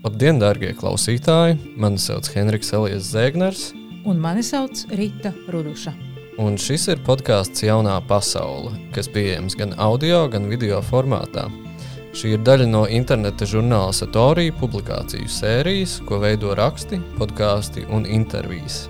Labdien, darbie klausītāji! Mani sauc Henriks Elijas Zēgners. Un mani sauc Rīta Ruduša. Un šis ir podkāsts Jaunā pasaule, kas pieejams gan audio, gan video formātā. Šī ir daļa no interneta žurnāla Satorija publikāciju sērijas, ko veido raksti, podkāsti un intervijas.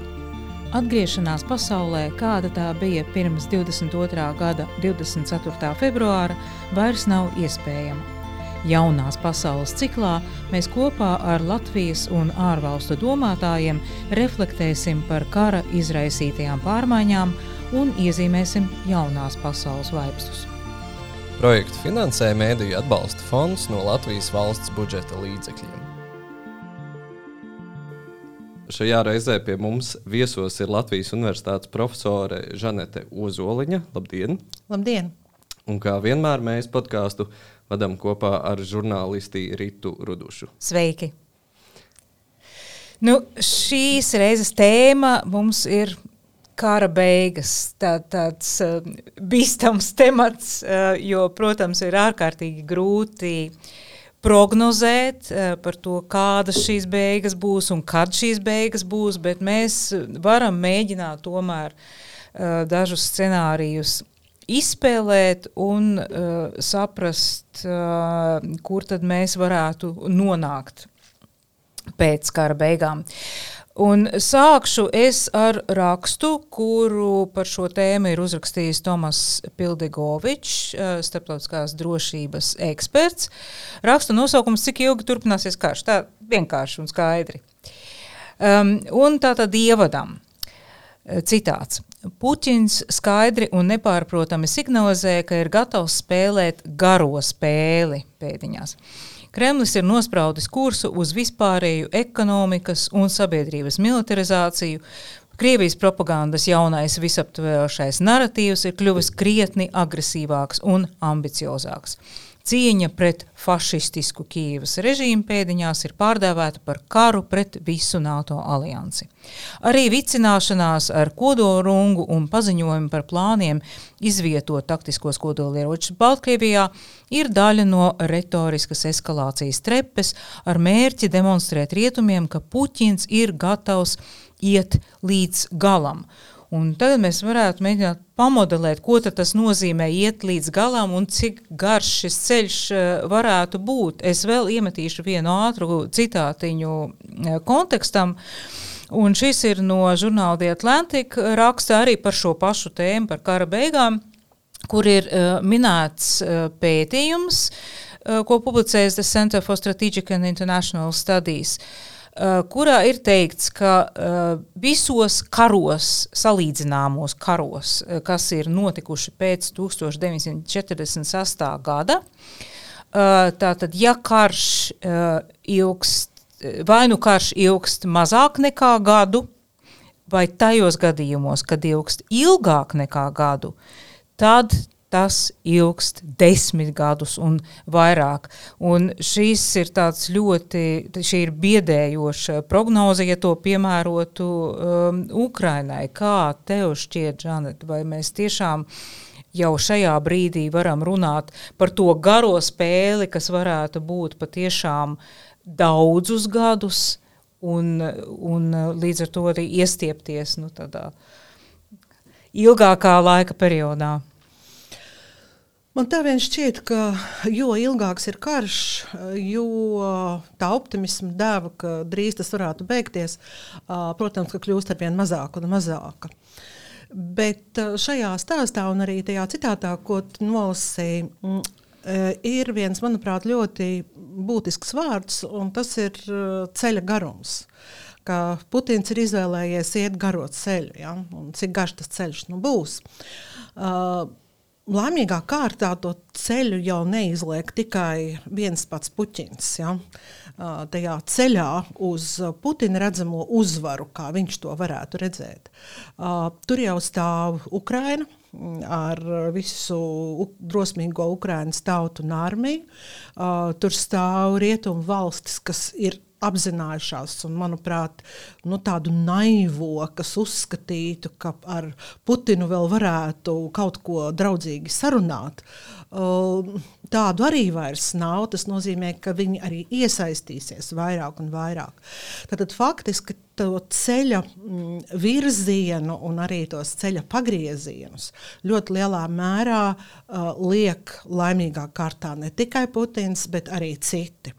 Atgriešanās pasaulē, kāda tā bija pirms 22. gada 24. februāra, vairs nav iespējama. Jaunās pasaules ciklā mēs kopā ar Latvijas un ārvalstu domātājiem reflektēsim par kara izraisītajām pārmaiņām un iezīmēsim jaunās pasaules vaipstus. Projektu finansē Mēdīļu atbalsta fonds no Latvijas valsts budžeta līdzekļiem. Šajā reizē pie mums viesos ir Latvijas Universitātes profesore Žanete Ozoliņa. Labdien! Labdien! Un kā vienmēr mēs podkāstu vadām kopā ar žurnālisti Ritu Rudušu. Sveiki! Nu, šīs reizes tēma mums ir kara beigas. Tā, tāds uh, bīstams temats, uh, jo, protams, ir ārkārtīgi grūti prognozēt uh, par to, kādas šīs beigas būs un kad šīs beigas būs, bet mēs varam mēģināt tomēr uh, dažus scenārijus izspēlēt un uh, saprast, uh, kur tad mēs varētu nonākt pēc kara beigām. Un sākšu es ar rakstu, kuru par šo tēmu ir uzrakstījis Tomas Pildegovičs, uh, starptautiskās drošības eksperts. Raksta nosaukums, cik ilgi turpināsies karš. Tā vienkārši un skaidri. Um, un tā tad ievadam. Citāts. Puķins skaidri un nepārprotami signalizē, ka ir gatavs spēlēt garo spēli pēdiņās. Kremlis ir nospraudis kursu uz vispārēju ekonomikas un sabiedrības militarizāciju. Krievijas propagandas jaunais visaptverošais narratīvs ir kļuvis krietni agresīvāks un ambiciozāks. Cīņa pret fašistisku Kīivas režīmu pēdiņās ir pārdēvēta par karu pret visu NATO aliansi. Arī vicināšanās ar kodolrungu un paziņojumu par plāniem izvietot taktiskos kodolieročus Baltkrievijā ir daļa no retoriskas eskalācijas trepes ar mērķi demonstrēt rietumiem, ka Puķins ir gatavs iet līdz galam. Un tagad mēs varētu mēģināt pamodelēt, ko tas nozīmē iet līdz galam un cik garš šis ceļš uh, varētu būt. Es vēl iemetīšu vienu ātru citātiņu uh, kontekstam. Un šis ir no žurnāla The Atlantic raksta arī par šo pašu tēmu, par kara beigām, kur ir uh, minēts uh, pētījums, uh, ko publicējas The Center for Strategic and International Studies. Uh, kurā ir teikts, ka uh, visos karos, salīdzināmos karos, uh, kas ir notikuši pēc 1948. gada, tātad, ja karš ilgst, vai nu karš ilgst mazāk nekā gadu, vai tajos gadījumos, kad ilgst ilgāk nekā gadu, tad tas ilgst desmit gadus un vairāk. Un šīs ir tāds ļoti, šī ir biedējoša prognoze, ja to piemērotu um, Ukrainai. Kā tev šķiet, Žanet, vai mēs tiešām jau šajā brīdī varam runāt par to garo spēli, kas varētu būt patiešām daudzus gadus un, un līdz ar to arī iestiepties nu, tādā ilgākā laika periodā? Man tā vien šķiet, ka jo ilgāks ir karš, jo tā optimisma deva, ka drīz tas varētu beigties, protams, ka kļūst ar vien mazāk un mazāka. Bet šajā stāstā un arī tajā citātā, ko nolasīja, mm, ir viens, manuprāt, ļoti būtisks vārds, un tas ir ceļa garums. Ka Putins ir izvēlējies iet garo ceļu, ja? un cik garš tas ceļš nu būs. Uh, laimīgā kārtā to ceļu jau neizliek tikai viens pats puķins. Ja? Tajā ceļā uz Putina redzamo uzvaru, kā viņš to varētu redzēt. Tur jau stāv Ukraina ar visu drosmīgo Ukraiņas tautu un armiju. Tur stāv rietumu valstis, kas ir apzinājušās, un, manuprāt, nu, tādu naivo, kas uzskatītu, ka ar Putinu vēl varētu kaut ko draudzīgi sarunāt. Tādu arī vairs nav. Tas nozīmē, ka viņi arī iesaistīsies vairāk un vairāk. Tad faktiski to ceļa mm, virzienu un arī tos ceļa pagriezienus ļoti lielā mērā uh, liek laimīgā kārtā ne tikai Putins, bet arī citi.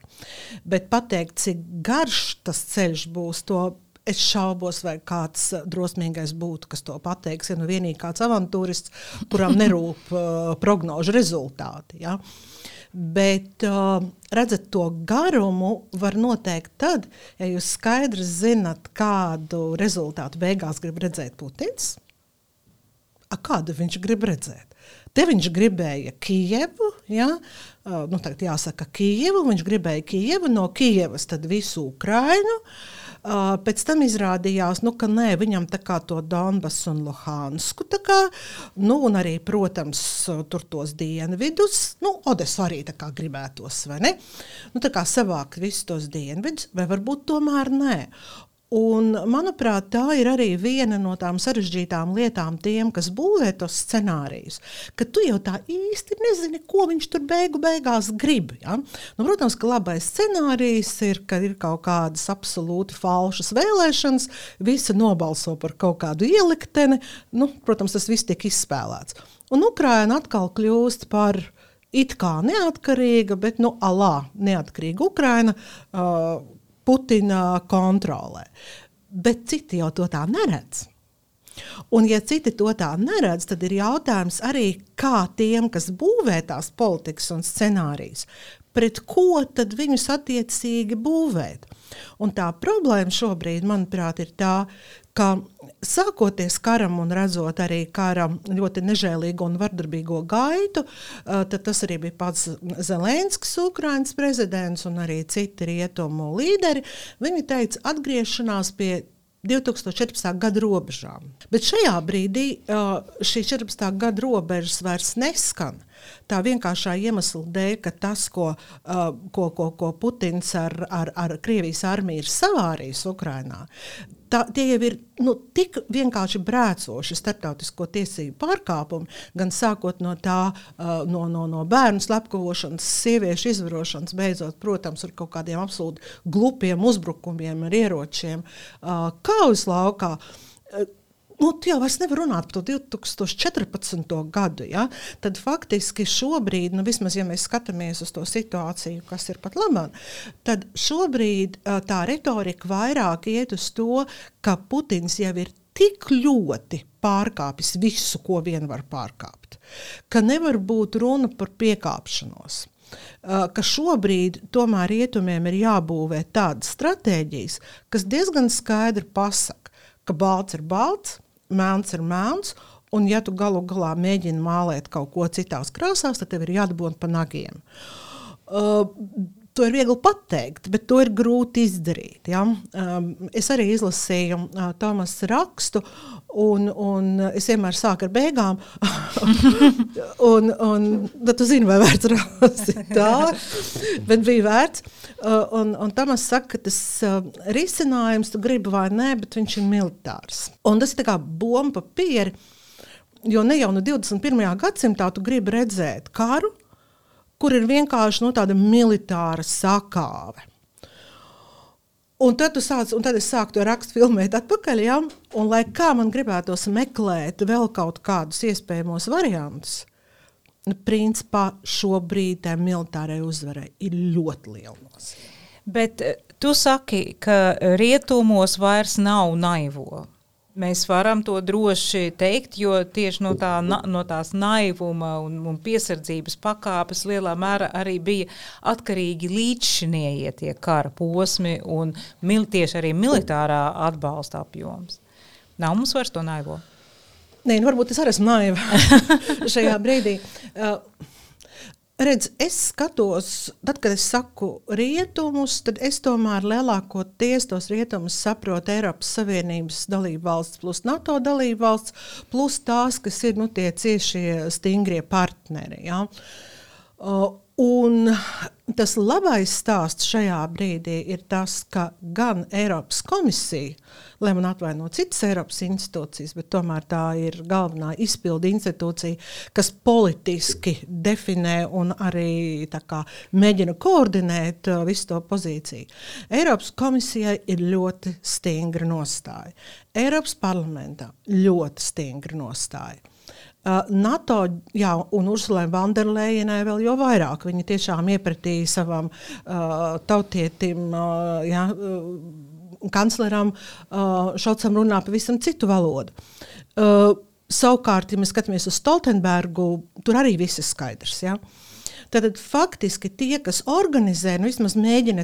Bet pateikt, cik garš tas ceļš būs, to Es šaubos, vai kāds drosmīgais būtu, kas to pateiks. Ja nu vienīgi kāds avantūrists, kuram nerūp uh, prognožu rezultāti. Ja? Bet uh, redzat, to garumu var noteikt tad, ja jūs skaidri zinat, kādu rezultātu beigās grib redzēt Putins. A, kādu viņš grib redzēt? Te viņš gribēja Kijevu, ja? Nu, tagad jāsaka Kijevu, viņš gribēja Kijevu, no Kijevas tad visu Ukrainu. Uh, pēc tam izrādījās, nu, ka nē, viņam tā kā to Donbasu un Luhansku, kā, nu, un arī, protams, tur tos dienvidus, nu, Odesu arī tā kā gribētos, vai ne? Nu, tā kā savākt visus tos dienvidus, vai varbūt tomēr nē. Un, manuprāt, tā ir arī viena no tām sarežģītām lietām tiem, kas būvē tos scenārijus. Ka tu jau tā īsti nezini, ko viņš tur beigu beigās grib. Ja? Nu, protams, ka labais scenārijs ir, ka ir kaut kādas absolūti falšas vēlēšanas, visi nobalso par kaut kādu ielikteni. Nu, protams, tas viss tiek izspēlēts. Un Ukraina atkal kļūst par it kā neatkarīga, bet nu, alā neatkarīga Ukraina. Uh, Putina kontrolē. Bet citi jau to tā neredz. Un, ja citi to tā neredz, tad ir jautājums arī, kā tiem, kas būvē tās politikas un scenārijas, pret ko tad viņus attiecīgi būvēt. Un tā problēma šobrīd, manuprāt, ir tā, ka sākoties karam un redzot arī kara ļoti nežēlīgo un vardarbīgo gaitu, tad tas arī bija pats Zelenskis, Ukraiņas prezidents un arī citi rietumu līderi. Viņi teica, atgriešanās pie 2014. gada robežām. Bet šajā brīdī šī 14. gada robežas vairs neskan. Tā vienkāršā iemesla dēļ, ka tas, ko, ko, ko, ko Putins ar, ar, ar Krievijas armiju ir savārījis Ukrajinā, tā, tie jau ir nu, tik vienkārši brēcoši starptautisko tiesību pārkāpumi, gan sākot no tā, no, no, no bērnu slepkavošanas, sieviešu izvarošanas, beidzot, protams, ar kaut kādiem absolūti glupiem uzbrukumiem ar ieročiem, kaujas laukā. Nu, jau vairs nevar runāt par to 2014. gadu. Ja? Tad faktiski šobrīd, nu, vismaz ja mēs skatāmies uz to situāciju, kas ir pat labā, tad šobrīd tā retorika vairāk iet uz to, ka Putins jau ir tik ļoti pārkāpis visu, ko vien var pārkāpt, ka nevar būt runa par piekāpšanos. Ka šobrīd tomēr rietumiem ir jābūvē tādas stratēģijas, kas diezgan skaidri pasaka, ka balts ir balts, melns ir melns. Un, ja tu galu galā mēģini mālēt kaut ko citās krāsās, tad tev ir jādabūna pa nagiem. Uh, To ir viegli pateikt, bet to ir grūti izdarīt. Ja? Um, es arī izlasīju uh, Tomas rakstu, un, un es vienmēr sāku ar beigām. un, un, tad tu zini, vai vērts rast tā, bet bija vērts. Uh, un, un Tomas saka, ka tas uh, risinājums, tu gribi vai nē, bet viņš ir militārs. Un tas ir kā bomba papīri, jo ne jau no 21. gadsimtā tu gribi redzēt karu, kur ir vienkārši nu, tāda militāra sakāve. Un tad, sāc, un tad es sāku to rakstu filmēt atpakaļ, ja? un lai kā man gribētos meklēt vēl kaut kādus iespējamos variantus, nu, principā šobrīd tā militārai uzvarai ir ļoti liela nozīme. Bet eh, tu saki, ka rietumos vairs nav naivo. Mēs varam to droši teikt, jo tieši no, tā, no tās naivuma un, un piesardzības pakāpes lielā mērā arī bija atkarīgi līdzšinietie tie kara posmi un mil, tieši arī militārā atbalsta apjoms. Nav mums vairs to naivo. Nē, nu varbūt es arī esmu naiva šajā brīdī. Uh, Redz, es skatos, tad, kad es saku rietumus, tad es tomēr lielākoties tos rietumus saprotu Eiropas Savienības dalību valsts, plus NATO dalību valsts, plus tās, kas ir nu, tie ciešie stingrie partneri. Ja? Uh, Un tas labais stāsts šajā brīdī ir tas, ka gan Eiropas komisija, lai man atvaino citas Eiropas institūcijas, bet tomēr tā ir galvenā izpildu institūcija, kas politiski definē un arī kā, mēģina koordinēt uh, visu to pozīciju. Eiropas komisijai ir ļoti stingra nostāja. Eiropas parlamentā ļoti stingra nostāja. Uh, NATO jā, un Ursulai Vanderlejenai vēl jau vairāk. Viņa tiešām iepratīja savam uh, tautietim, uh, jā, uh, kancleram uh, Šalcam runā pavisam citu valodu. Uh, savukārt, ja mēs skatāmies uz Stoltenbergu, tur arī viss ir skaidrs. Ja? Uh, Tad faktiski tie, kas organizē, nu, vismaz mēģina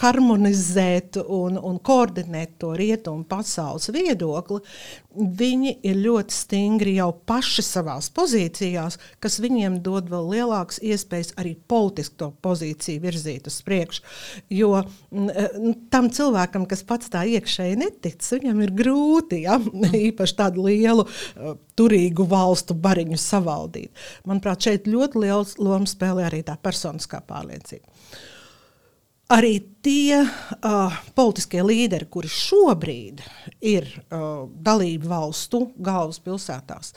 harmonizēt un, un koordinēt to rietumu pasaules viedokli, viņi ir ļoti stingri jau paši savā pozīcijās, kas viņiem dod vēl lielākas iespējas arī politiski to pozīciju virzīt uz priekšu. Jo m, tam cilvēkam, kas pats tā iekšēji netic, viņam ir grūti ja? īpaši tādu lielu turīgu valstu bariņu savaldīt. Manuprāt, šeit ļoti liels lomas spēlē arī tā personiskā pārliecība. Arī tie uh, politiskie līderi, kuri šobrīd ir uh, dalību valstu galvaspilsētās,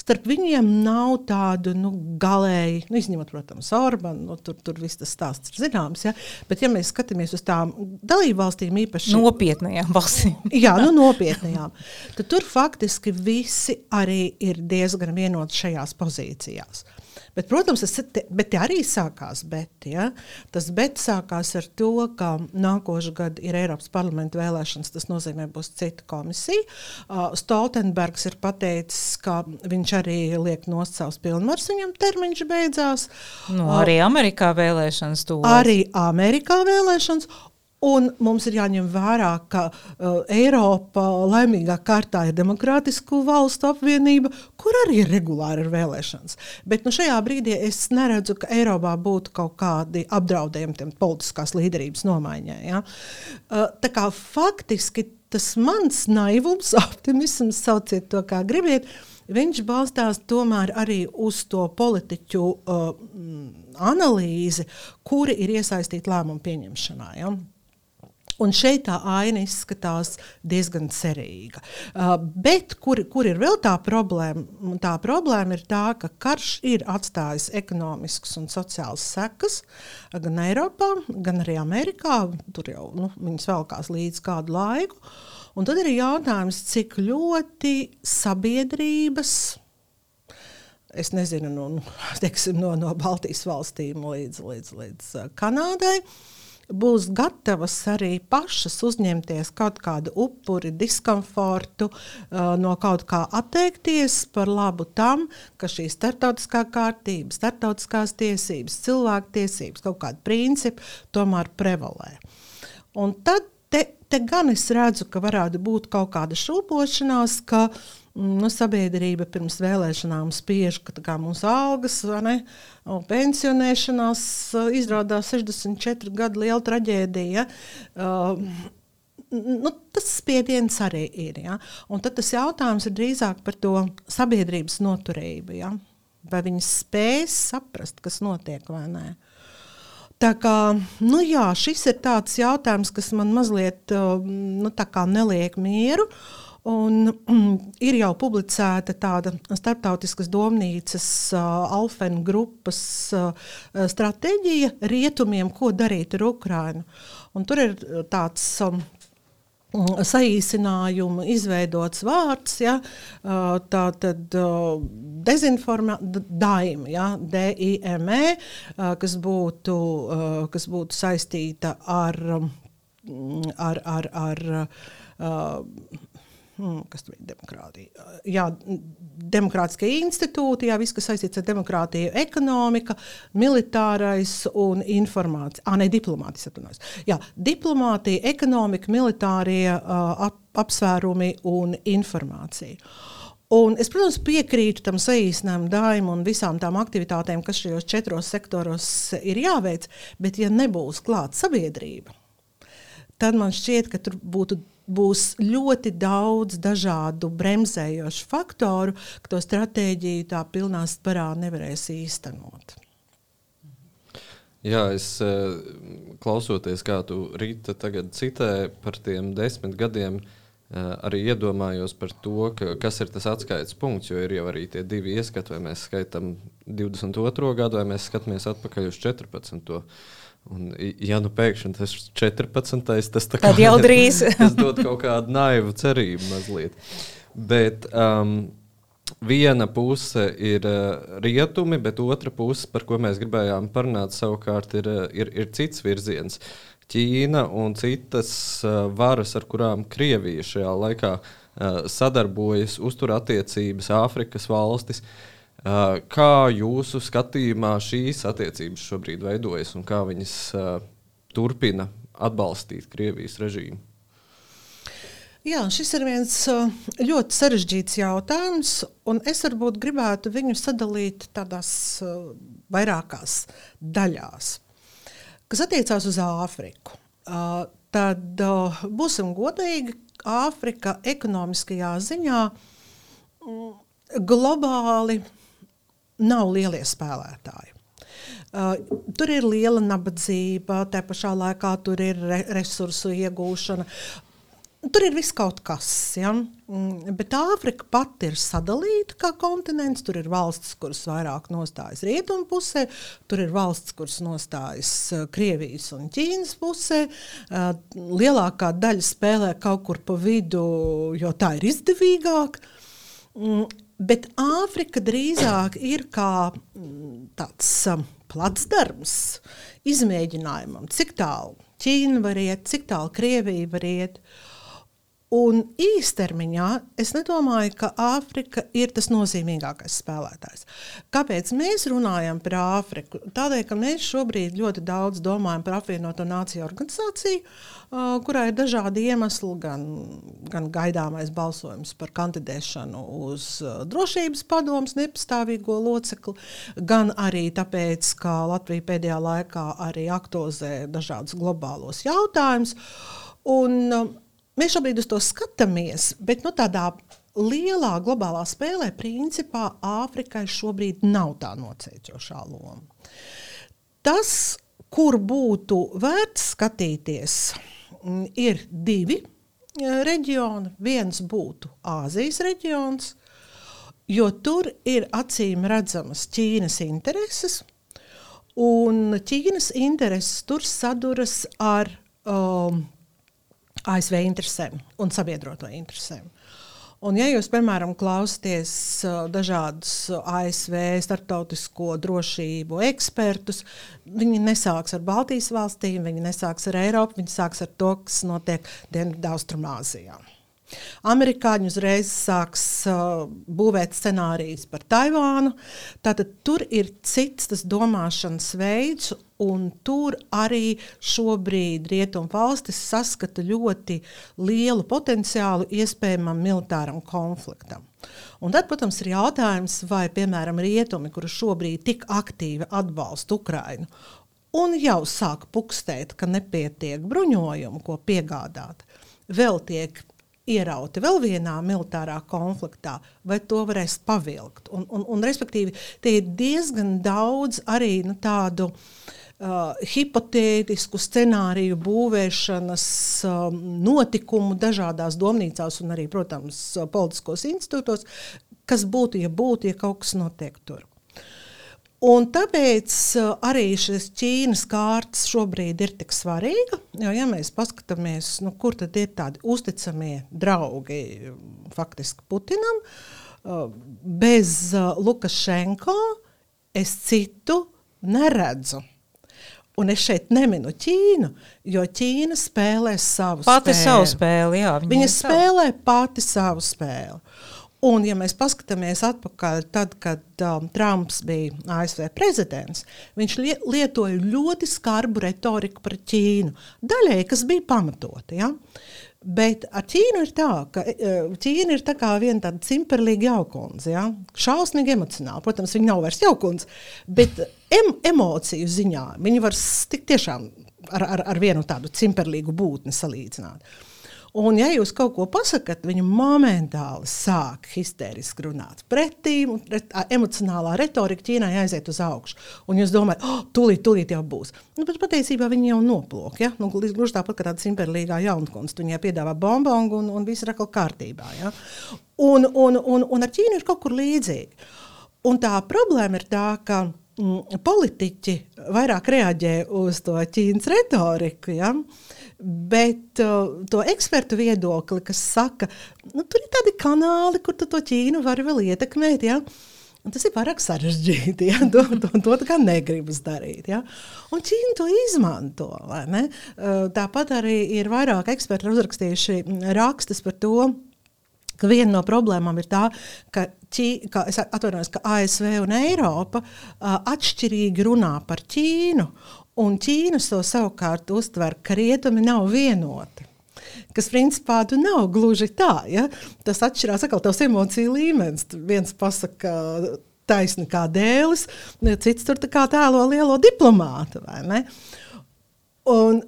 starp viņiem nav tādu nu, galēji, nu, izņemot, protams, Orbānu, nu, tur, tur viss tas stāsts ir zināms. Ja? Bet, ja mēs skatāmies uz tām dalību valstīm, īpaši nopietnajām valstīm, jā, nu, nopietnajām, tad tur faktiski visi arī ir diezgan vienoti šajās pozīcijās. Bet, protams, tas te, bet arī sākās bet. Ja? Tas bet sākās ar to, ka nākošais gads ir Eiropas parlamenta vēlēšanas. Tas nozīmē, būs cita komisija. Uh, Stoltenbergs ir pateicis, ka viņš arī liek nost savus pilnvarus, viņam termiņš beidzās. Nu, arī Amerikā vēlēšanas tuvojas. Arī Amerikā vēlēšanas. Un mums ir jāņem vērā, ka uh, Eiropa laimīgā kārtā ir demokrātisku valstu apvienība, kur arī ir regulāri ir vēlēšanas. Bet nu, šajā brīdī es neredzu, ka Eiropā būtu kaut kādi apdraudējumi politiskās līderības nomaiņai. Ja? Uh, tā kā faktiski tas mans naivums, optimisms, sauciet to kā gribiet, viņš balstās tomēr arī uz to politiķu uh, analīzi, kuri ir iesaistīti lēmumu pieņemšanā. Ja? Un šeit tā aina izskatās diezgan cerīga. Uh, bet kur, kur ir vēl tā problēma? Tā problēma ir tā, ka karš ir atstājis ekonomiskas un sociālas sekas gan Eiropā, gan arī Amerikā. Tur jau nu, viņas velkās līdz kādu laiku. Un tad ir jautājums, cik ļoti sabiedrības es nezinu, no, nu, teiksim, no, no Baltijas valstīm līdz, līdz, līdz Kanādai. Uh, būs gatavas arī pašas uzņemties kaut kādu upuri, diskomfortu, uh, no kaut kā atteikties par labu tam, ka šī starptautiskā kārtība, starptautiskās tiesības, cilvēktiesības, kaut kādi principi tomēr prevalē. Un tad te, te gan es redzu, ka varētu būt kaut kāda šūpošanās, ka uh, nu, sabiedrība pirms vēlēšanām spiež, ka mūsu algas ne, pensionēšanās izrādās 64 gadu liela traģēdija. Uh, nu, tas spiediens arī ir. Ja? Un tad tas jautājums ir drīzāk par to sabiedrības noturību. Ja? Vai viņi spēs saprast, kas notiek vai nē. Tā kā, nu jā, šis ir tāds jautājums, kas man mazliet nu, neliek mieru. Un, mm, ir jau publicēta tāda starptautiskas domnīcas uh, Alfēna grupas uh, stratēģija rietumiem, ko darīt ar Ukrajinu. Tur ir tāds um, saīsinājumu izveidots vārds, ja, tā tad dezinformācija, ja, D-I-M-E, kas būtu, kas būtu saistīta ar, ar, ar, ar hmm, kas tur ir demokrātija. Jā, demokrātiskie institūti, jā, viss, kas saistīts ar demokrātiju, ekonomika, militārais un informācija. Ah, ne, diplomātija, atvainojos. Jā, diplomātija, ekonomika, militārie uh, ap, apsvērumi un informācija. Un es, protams, piekrītu tam saīsinājumam, dāim un visām tām aktivitātēm, kas šajos četros sektoros ir jāveic, bet ja nebūs klāta sabiedrība, tad man šķiet, ka tur būtu būs ļoti daudz dažādu bremzējošu faktoru, ka to stratēģiju tā pilnā sparā nevarēs īstenot. Jā, es uh, klausoties, kā tu Rīta tagad citē par tiem desmit gadiem, uh, arī iedomājos par to, ka, kas ir tas atskaites punkts, jo ir jau arī tie divi ieskati, vai mēs skaitām 22. gadu, vai mēs skatāmies atpakaļ uz 14. Un, ja nu pēkšņi tas ir 14. tas tā kā, Tad jau drīz. tas dod kaut kādu naivu cerību mazliet. Bet, um, viena puse ir uh, rietumi, bet otra puse, par ko mēs gribējām parunāt, savukārt ir, uh, ir, ir cits virziens. Ķīna un citas uh, varas, ar kurām Krievija šajā laikā uh, sadarbojas, uztur attiecības, Āfrikas valstis. Uh, kā jūsu skatījumā šīs attiecības šobrīd veidojas un kā viņas uh, turpina atbalstīt Krievijas režīmu? Jā, šis ir viens uh, ļoti sarežģīts jautājums, un es varbūt gribētu viņu sadalīt tādās vairākās daļās. Kas attiecās uz Āfriku, tad būsim godīgi, Āfrika ekonomiskajā ziņā mm, globāli nav lielie spēlētāji. Uh, tur ir liela nabadzība, tā pašā laikā tur ir re resursu iegūšana. Tur ir viss kaut kas, ja? Mm, bet Āfrika pati ir sadalīta kā kontinents. Tur ir valstis, kuras vairāk nostājas rietumu pusē, tur ir valstis, kuras nostājas eh, Krievijas un Ķīnas pusē. Eh, lielākā daļa spēlē kaut kur pa vidu, jo tā ir izdevīgāk. Bet Āfrika drīzāk ir kā mm, tāds eh, placdarms izmēģinājumam, cik tālu Ķīna var iet, cik tālu Krievija var iet. Uh, Un īstermiņā es nedomāju, ka Āfrika ir tas nozīmīgākais spēlētājs. Kāpēc mēs runājam par Āfriku? Tādēļ, ka mēs šobrīd ļoti daudz domājam par apvienoto nāciju organizāciju, kurā ir dažādi iemesli, gan, gan gaidāmais balsojums par kandidēšanu uz drošības padomus nepastāvīgo locekli, gan arī tāpēc, ka Latvija pēdējā laikā arī aktualizē dažādus globālos jautājumus. Un, Mēs šobrīd uz to skatāmies, bet nu, tādā lielā globālā spēlē, principā, Āfrikai šobrīd nav tā nocēķošā loma. Tas, kur būtu vērts skatīties, mm, ir divi e, reģioni. Viens būtu Āzijas reģions, jo tur ir acīm redzamas Ķīnas intereses, un Ķīnas intereses tur saduras ar um, ASV interesēm un sabiedroto interesēm. Un, ja jūs, piemēram, klausāties uh, dažādus ASV starptautisko drošību ekspertus, viņi nesāks ar Baltijas valstīm, viņi nesāks ar Eiropu, viņi sāks ar to, kas notiek Dienvidaustrumāzijā. Amerikāņi uzreiz sāks uh, būvēt scenārijus par Taivānu. Tātad tur ir cits tas domāšanas veids, un tur arī šobrīd Rietumvalstis saskata ļoti lielu potenciālu iespējamam militāram konfliktam. Un tad, protams, ir jautājums, vai, piemēram, rietumi, kuri šobrīd tik aktīvi atbalsta Ukrainu, un jau sāk pukstēt, ka nepietiek bruņojumu, ko piegādāt, vēl tiek ierauti vēl vienā militārā konfliktā, vai to varēs pavilkt. Un, un, un, respektīvi, tie ir diezgan daudz arī nu, tādu uh, hipotētisku scenāriju būvēšanas um, notikumu dažādās domnīcās un arī, protams, politiskos institūtos, kas būtu, ja būtu, ja kaut kas notiek tur. Un tāpēc uh, arī šis Ķīnas kārtas šobrīd ir tik svarīga. Jo, ja mēs paskatāmies, nu, kur tad ir tādi uzticamie draugi faktiski Putinam, uh, bez uh, Lukašenko es citu neredzu. Un es šeit neminu Ķīnu, jo Ķīna spēlē savu pati spēli. Savu spēli jā, viņa viņa spēlē savu. pati savu spēli. Un, ja mēs paskatāmies atpakaļ, tad, kad um, Trumps bija ASV prezidents, viņš li lietoja ļoti skarbu retoriku pret Ķīnu. Daļai, kas bija pamatota. Ja? Bet ar Ķīnu ir tā, ka e, Ķīna ir tā kā viena tāda cimperlīga jaukundze. Ja? Šausmīgi emocionāli. Protams, viņa nav vairs jaukundze, bet em emociju ziņā viņa var tik tiešām ar, ar, ar vienu tādu cimperlīgu būtni salīdzināt. Un, ja jūs kaut ko pasakāt, viņi momentāli sāk histēriski runāt pretī, un emocionālā retorika Ķīnai aiziet uz augšu. Un jūs domājat, oh, tūlīt, tūlīt jau būs. Nu, bet patiesībā viņi jau noplok. Ja? Nu, gluži tāpat kā tāda simperlīgā jaunkunsts. Viņai piedāvā bombongu un, un viss ir atkal kārtībā. Ja? Un, un, un, un ar Ķīnu ir kaut kur līdzīgi. Un tā problēma ir tā, ka mm, politiķi vairāk reaģē uz to Ķīnas retoriku. Ja? Bet uh, to ekspertu viedokli, kas saka, nu, tur ir tādi kanāli, kur tu to Ķīnu vari vēl ietekmēt. Ja? Un tas ir pārāk sarežģīti. Ja? To, to, to kā negribas darīt. Ja? Un Ķīna to izmanto. Uh, tāpat arī ir vairāk eksperti uzrakstījuši rakstus par to, ka viena no problēmām ir tā, ka, ķī, ka, ka ASV un Eiropa uh, atšķirīgi runā par Ķīnu, un Ķīna to savukārt uztver, ka rietumi nav vienoti. Kas principā nav gluži tā. Ja? Tas atšķirās no tās emociju līmenis. Viens pasakā, taisni kā dēlis, cits tur tā tēlo lielo diplomātu. Un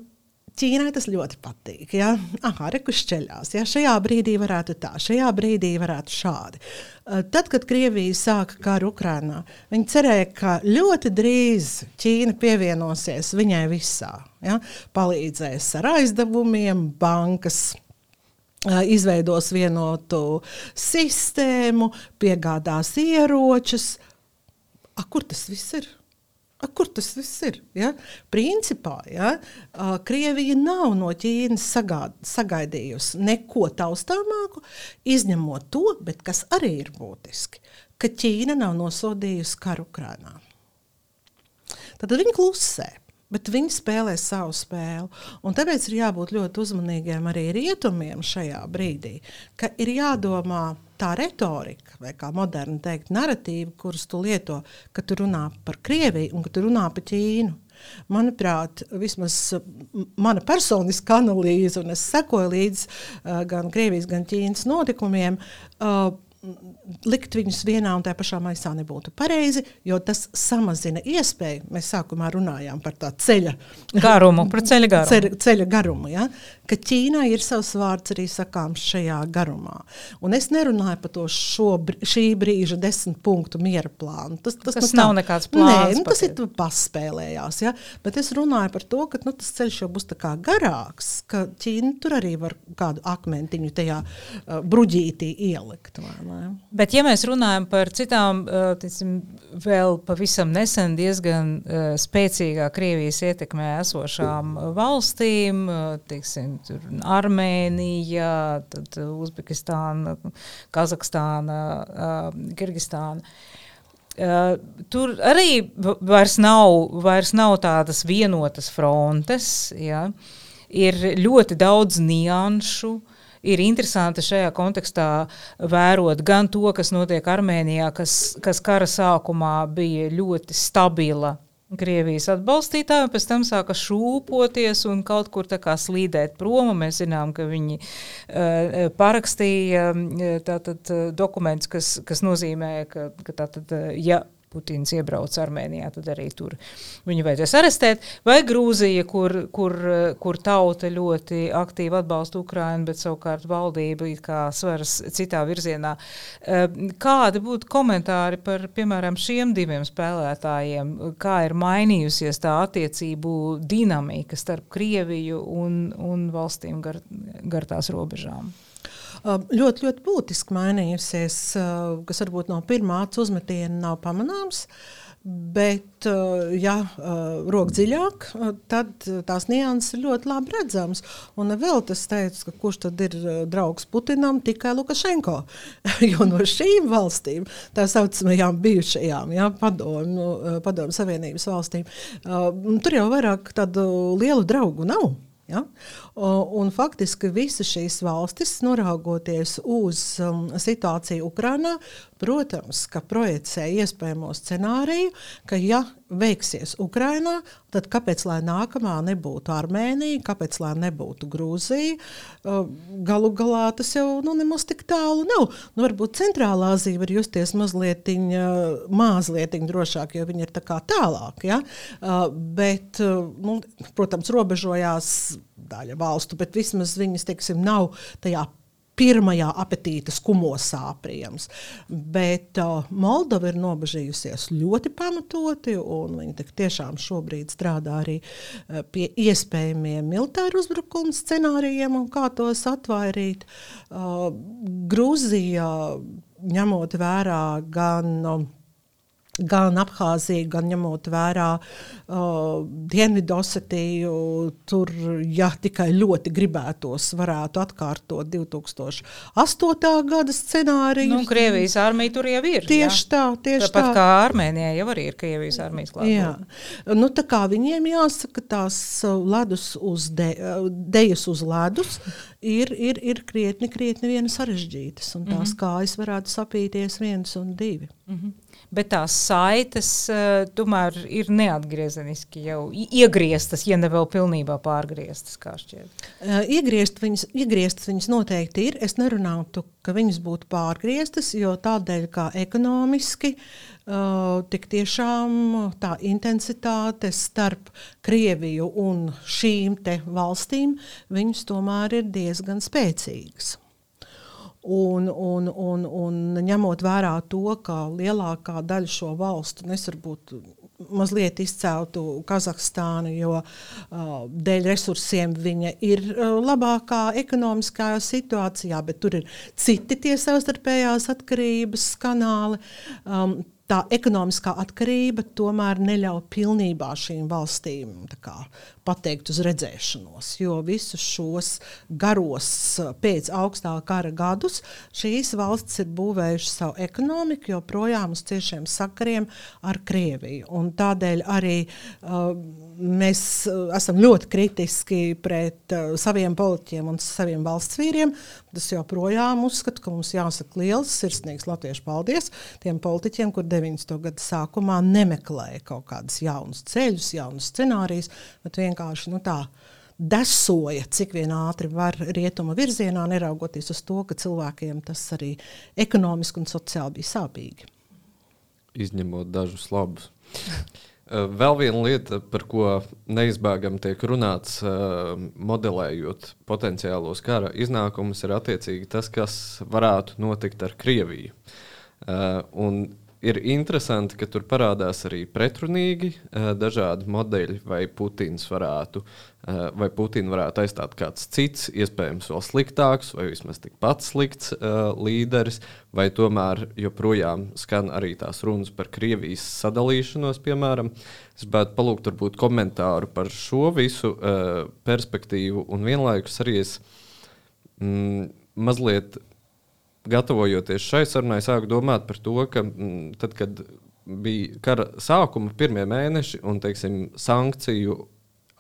Ķīnai tas ļoti patīk. Ja? Aha, rekus ceļās. Ja? Šajā brīdī varētu tā, šajā brīdī varētu šādi. Eh, tad, kad Krievija sāka karu Ukrajinā, viņi cerēja, ka ļoti drīz Ķīna pievienosies viņai visā. Ja? Palīdzēs ar aizdevumiem, bankas eh, izveidos vienotu sistēmu, piegādās ieročus. A, kur tas viss ir? A, kur tas viss ir? Ja? Principā ja, Krievija nav no Ķīnas sagād, sagaidījusi neko taustāmāku, izņemot to, kas arī ir būtiski, ka Ķīna nav nosodījusi karu Ukrajinā. Tad viņi klusē. Bet viņi spēlē savu spēli. Un tāpēc ir jābūt ļoti uzmanīgiem arī rietumiem šajā brīdī, ka ir jādomā tā retorika, vai kā moderni teikt, narratīva, kurus tu lieto, kad tu runā par Krieviju un kad tu runā par Ķīnu. Manuprāt, vismaz mana personiskā analīze, un es sekoju līdzi uh, gan Krievijas, gan Ķīnas notikumiem. Uh, likt viņus vienā un tajā pašā maisā nebūtu pareizi, jo tas samazina iespēju. Mēs sākumā runājām par tā ceļa garumu, par ceļa garumu. Ceļa, ceļa garumu ja? Ka Ķīnā ir savs vārds arī sakāms šajā garumā. Un es nerunāju par to šo, šī brīža desmit punktu miera plānu. Tas, tas, tas nu, nav nekāds plāns. Nē, nu, tas ir paspēlējās. Ja? Bet es runāju par to, ka nu, tas ceļš jau būs garāks, ka Ķīna tur arī var kādu akmentiņu tajā uh, bruģītī ielikt. Vai, Bet, ja mēs runājam par citām, ticim, vēl pavisam nesen diezgan spēcīgā Krievijas ietekmē esošām valstīm, tiksim, Armēnija, Uzbekistāna, Kazahstāna, Kirgistāna. Uh, tur arī vairs nav, vairs nav tādas vienotas frontes. Ja? Ir ļoti daudz nianšu, uh, ir interesanti šajā kontekstā vērot gan to, kas notiek Armēnijā, kas, kas kara sākumā bija ļoti stabila. Krievijas atbalstītāji pēc tam sāka šūpoties un kaut kur slīdēt prom. Mēs zinām, ka viņi uh, parakstīja uh, tātad, uh, dokumentus, kas, kas nozīmē, ka, ka tātad, uh, ja Putins iebrauc Armēnijā, tad arī tur viņu vajadzēs arestēt. Vai Grūzija, kur, kur, kur tauta ļoti aktīvi atbalsta Ukrainu, bet savukārt valdība kā svaras citā virzienā. Eh, kādi būtu komentāri par, piemēram, šiem diviem spēlētājiem? Kā ir mainījusies tā attiecību dinamika starp Krieviju un, un valstīm gar, gar tās robežām? Ļoti, ļoti būtiski mainījusies, kas varbūt no pirmā acu uzmetiena nav pamanāms. Bet, ja rok dziļāk, tad tās nianses ir ļoti labi redzamas. Un vēl tas teica, ka kurš tad ir draugs Putinam, tikai Lukašenko. jo no šīm valstīm, tā saucamajām bijušajām ja, padomu, padomu savienības valstīm, tur jau vairāk tādu lielu draugu nav. Ja? Un faktiski visas šīs valstis, noraugoties uz um, situāciju Ukrajinā, protams, ka projicē iespējamo scenāriju, ka ja veiksies Ukrainā, tad kāpēc lai nākamā nebūtu Armēnija, kāpēc lai nebūtu Grūzija? Galu galā tas jau nu, nemaz tik tālu nav. Nu, varbūt Centrālā Azija var justies mazliet, mazliet drošāk, jo viņi ir tā tālāk. Ja? Bet, nu, protams, robežojās daļa valstu, bet vismaz viņas teiksim, nav tajā pirmajā apetīta skumosā, protams. Bet uh, Moldova ir nobežījusies ļoti pamatoti, un viņi tiešām šobrīd strādā arī uh, pie iespējamiem militāru uzbrukumu scenārijiem un kā tos atvairīt. Uh, Grūzija, ņemot vērā gan. Uh, gan Abhāziju, gan ņemot vērā uh, Dienvidosetiju. Tur, ja tikai ļoti gribētos, varētu atkārtot 2008. gada scenāriju. Nu, Krievijas armija tur jau ir. Tieši jā. tā, tieši Tāpat tā. kā Armēnijā jau arī ir Krievijas armijas klātbūtne. Nu, tā kā viņiem jāsaka, tās ledus uz de, dejas uz ledus ir, ir, ir krietni, krietni viena sarežģītas, un tās mm -hmm. kājas varētu sapīties viens un divi. Mm -hmm bet tās saites uh, tomēr ir neatgriezeniski jau iegrieztas, ja ne vēl pilnībā pārgrieztas. Uh, iegriezt viņas, iegrieztas viņas noteikti ir. Es nerunātu, ka viņas būtu pārgrieztas, jo tādēļ, kā ekonomiski. Uh, tik tiešām tā intensitāte starp Krieviju un šīm valstīm tomēr ir diezgan spēcīgas. Un, un, un, un ņemot vērā to, ka lielākā daļa šo valstu, es varbūt mazliet izceltu Kazahstānu, jo uh, dēļ resursiem viņa ir uh, labākā ekonomiskā situācijā, bet tur ir citi tie savstarpējās atkarības kanāli. Um, tā ekonomiskā atkarība tomēr neļauj pilnībā šīm valstīm kā, pateikt uz redzēšanos. Jo visus šos garos pēc augstā kara gadus šīs valstis ir būvējušas savu ekonomiku joprojām uz ciešiem sakariem ar Krieviju. Un tādēļ arī uh, mēs uh, esam ļoti kritiski pret uh, saviem politiķiem un saviem valsts vīriem. Es joprojām uzskatu, ka mums jāsaka liels, sirsnīgs latviešu paldies tiem politiķiem, kur 90. gada sākumā nemeklēja kaut kādus jaunus ceļus, jaunus scenārijus, bet vienkārši nu, tā desoja, cik vien ātri var rietuma virzienā, neraugoties uz to, ka cilvēkiem tas arī ekonomiski un sociāli bija sāpīgi. Izņemot dažus labus. Eh, vēl viena lieta, par ko neizbēgami tiek runāts, eh, modelējot potenciālos kara iznākumus, ir attiecīgi tas, kas varētu notikt ar Krieviju. Eh, un ir interesanti, ka tur parādās arī pretrunīgi uh, dažādi modeļi, vai Putins varētu, uh, vai Putina varētu aizstāt kāds cits, iespējams, vēl sliktāks, vai vismaz tikpat slikts uh, līderis, vai tomēr joprojām skan arī tās runas par Krievijas sadalīšanos, piemēram. Es gribētu palūgt varbūt komentāru par šo visu perspektīvu, un vienlaikus arī es mm, mazliet gatavojoties šai sarunai, sāku domāt par to, ka mm, tad, kad bija kara sākuma pirmie mēneši un teiksim, sankciju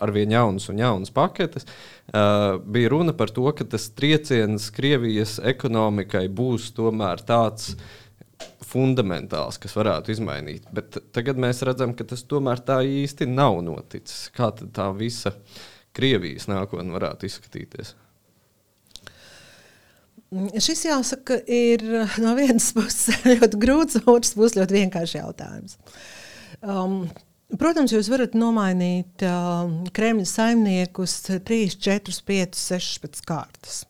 ar vien jaunas un jaunas paketes, uh, bija runa par to, ka tas trieciens Krievijas ekonomikai būs tomēr tāds fundamentāls, kas varētu izmainīt. Bet tagad mēs redzam, ka tas tomēr tā īsti nav noticis. Kā tā visa Krievijas nākotne varētu izskatīties? Šis jāsaka, ir no vienas puses ļoti grūts, no otras puses ļoti vienkāršs jautājums. Um, Protams, jūs varat nomainīt uh, Kremļa saimniekus 3, 4, 5, 16 kārtas.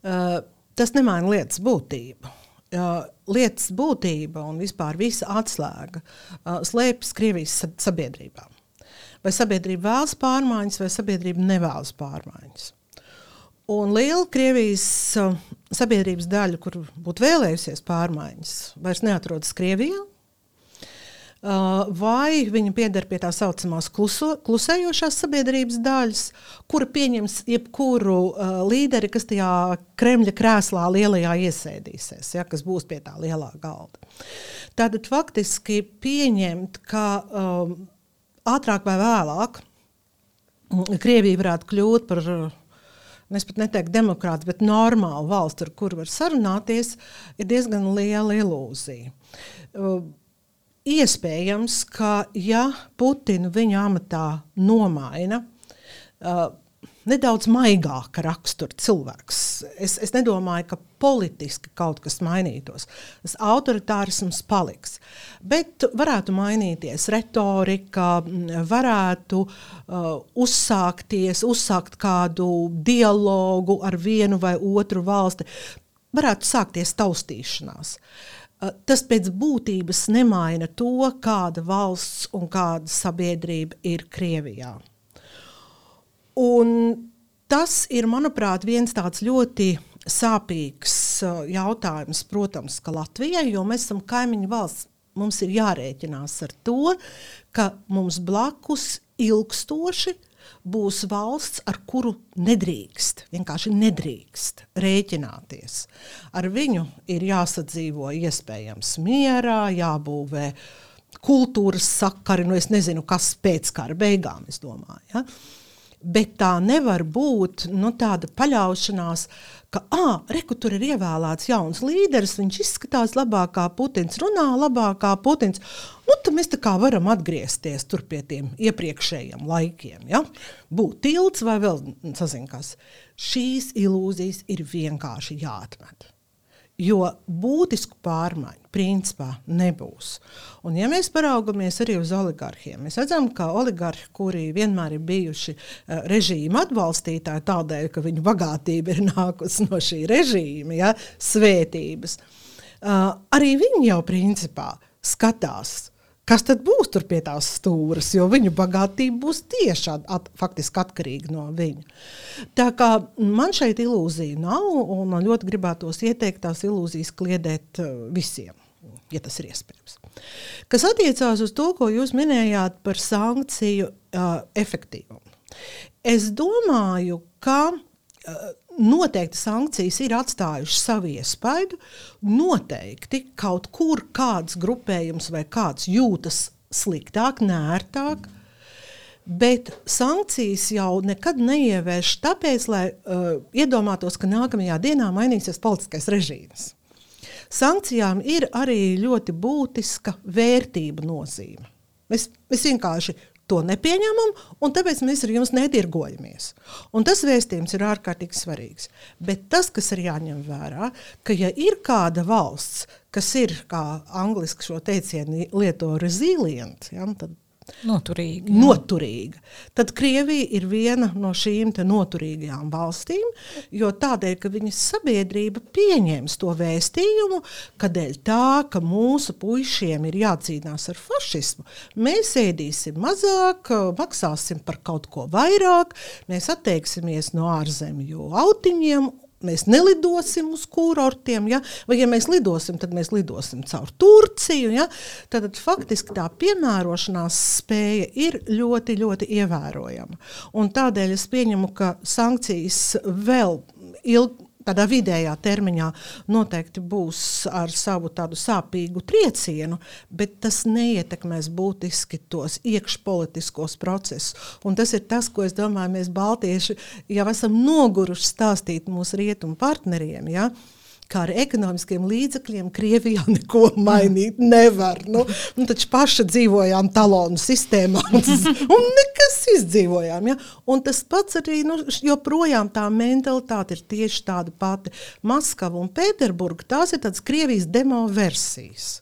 Uh, tas nemaina lietas būtību. Uh, lietas būtība un vispār visa atslēga uh, slēpjas Krievijas sabiedrībā. Vai sabiedrība vēlas pārmaiņas, vai sabiedrība nevēlas pārmaiņas. Un liela Krievijas uh, sabiedrības daļa, kur būtu vēlējusies pārmaiņas, vairs neatrodas Krievijā. Uh, vai viņa pieder pie tā saucamās kluso, klusējošās sabiedrības daļas, kura pieņems jebkuru uh, līderi, kas tajā Kremļa krēslā lielajā iesēdīsies, ja, kas būs pie tā lielā galda. Tātad faktiski pieņemt, ka um, ātrāk vai vēlāk Krievija varētu kļūt par uh, es pat neteiktu demokrāta, bet normāla valsts, ar kuru var sarunāties, ir diezgan liela ilūzija. Uh, iespējams, ka ja Putinu viņa amatā nomaina, uh, nedaudz maigāka rakstura cilvēks. Es, es nedomāju, ka politiski kaut kas mainītos. Tas autoritārisms paliks. Bet varētu mainīties retorika, varētu uh, uzsākties, uzsākt kādu dialogu ar vienu vai otru valsti. Varētu sākties taustīšanās. Uh, tas pēc būtības nemaina to, kāda valsts un kāda sabiedrība ir Krievijā. Un tas ir, manuprāt, viens tāds ļoti sāpīgs uh, jautājums, protams, ka Latvijai, jo mēs esam kaimiņu valsts, mums ir jārēķinās ar to, ka mums blakus ilgstoši būs valsts, ar kuru nedrīkst, vienkārši nedrīkst rēķināties. Ar viņu ir jāsadzīvo iespējams mierā, jābūvē kultūras sakari, nu es nezinu, kas pēc kara beigām, es domāju. Ja? Bet tā nevar būt nu, tāda paļaušanās, ka, ah, reku tur ir ievēlēts jauns līderis, viņš izskatās labāk kā Putins, runā labāk kā Putins. Nu, tad mēs tā kā varam atgriezties pie tiem iepriekšējiem laikiem. Ja? Būt tilts vai vēl sazin kas. Šīs ilūzijas ir vienkārši jāatmet. Jo būtisku pārmaiņu principā nebūs. Un, ja mēs paraugamies arī uz oligarhiem, mēs redzam, ka oligarhi, kuri vienmēr ir bijuši uh, režīma atbalstītāji, tādēļ, ka viņu bagātība ir nākusi no šī režīma, ja, svētības, uh, arī viņi jau principā skatās kas tad būs tur pie tās stūres, jo viņu bagātība būs tieši at, faktiski atkarīga no viņa. Tā kā man šeit ilūzija nav, un man ļoti gribētos ieteikt tās ilūzijas kliedēt uh, visiem, ja tas ir iespējams. Kas attiecās uz to, ko jūs minējāt par sankciju uh, efektīvumu. Es domāju, ka uh, noteikti sankcijas ir atstājušas savu iespaidu. Noteikti kaut kur kāds grupējums vai kāds jūtas sliktāk, nērtāk. Bet sankcijas jau nekad neievērš tāpēc, lai uh, iedomātos, ka nākamajā dienā mainīsies politiskais režīms. Sankcijām ir arī ļoti būtiska vērtība nozīme. Mēs, mēs vienkārši to nepieņemam, un tāpēc mēs ar jums nedirgojamies. Un tas vēstījums ir ārkārtīgi svarīgs. Bet tas, kas ir jāņem vērā, ka ja ir kāda valsts, kas ir, kā angliski šo teicienu lieto resilient, ja, tad Noturīga. noturīga. Tad Krievija ir viena no šīm noturīgajām valstīm, jo tādēļ, ka viņas sabiedrība pieņems to vēstījumu, ka dēļ tā, ka mūsu puišiem ir jācīnās ar fašismu, mēs ēdīsim mazāk, maksāsim par kaut ko vairāk, mēs atteiksimies no ārzemju autiņiem mēs nelidosim uz kurortiem, ja? vai ja mēs lidosim, tad mēs lidosim caur Turciju. Ja? Tad, tad faktiski tā piemērošanās spēja ir ļoti, ļoti ievērojama. Un tādēļ es pieņemu, ka sankcijas vēl ilgi tādā vidējā termiņā noteikti būs ar savu tādu sāpīgu triecienu, bet tas neietekmēs būtiski tos iekšpolitiskos procesus. Un tas ir tas, ko es domāju, mēs Baltieši jau esam noguruši stāstīt mūsu rietumu partneriem. Ja? Kā ar ekonomiskiem līdzekļiem Krievijā neko mainīt nevar. Nu, nu, taču paši dzīvojām talonu sistēmā un, nekas izdzīvojām. Ja? Un tas pats arī nu, joprojām tā mentalitāte ir tieši tāda pati. Maskava un Pēterburga tās ir tādas Krievijas demo versijas.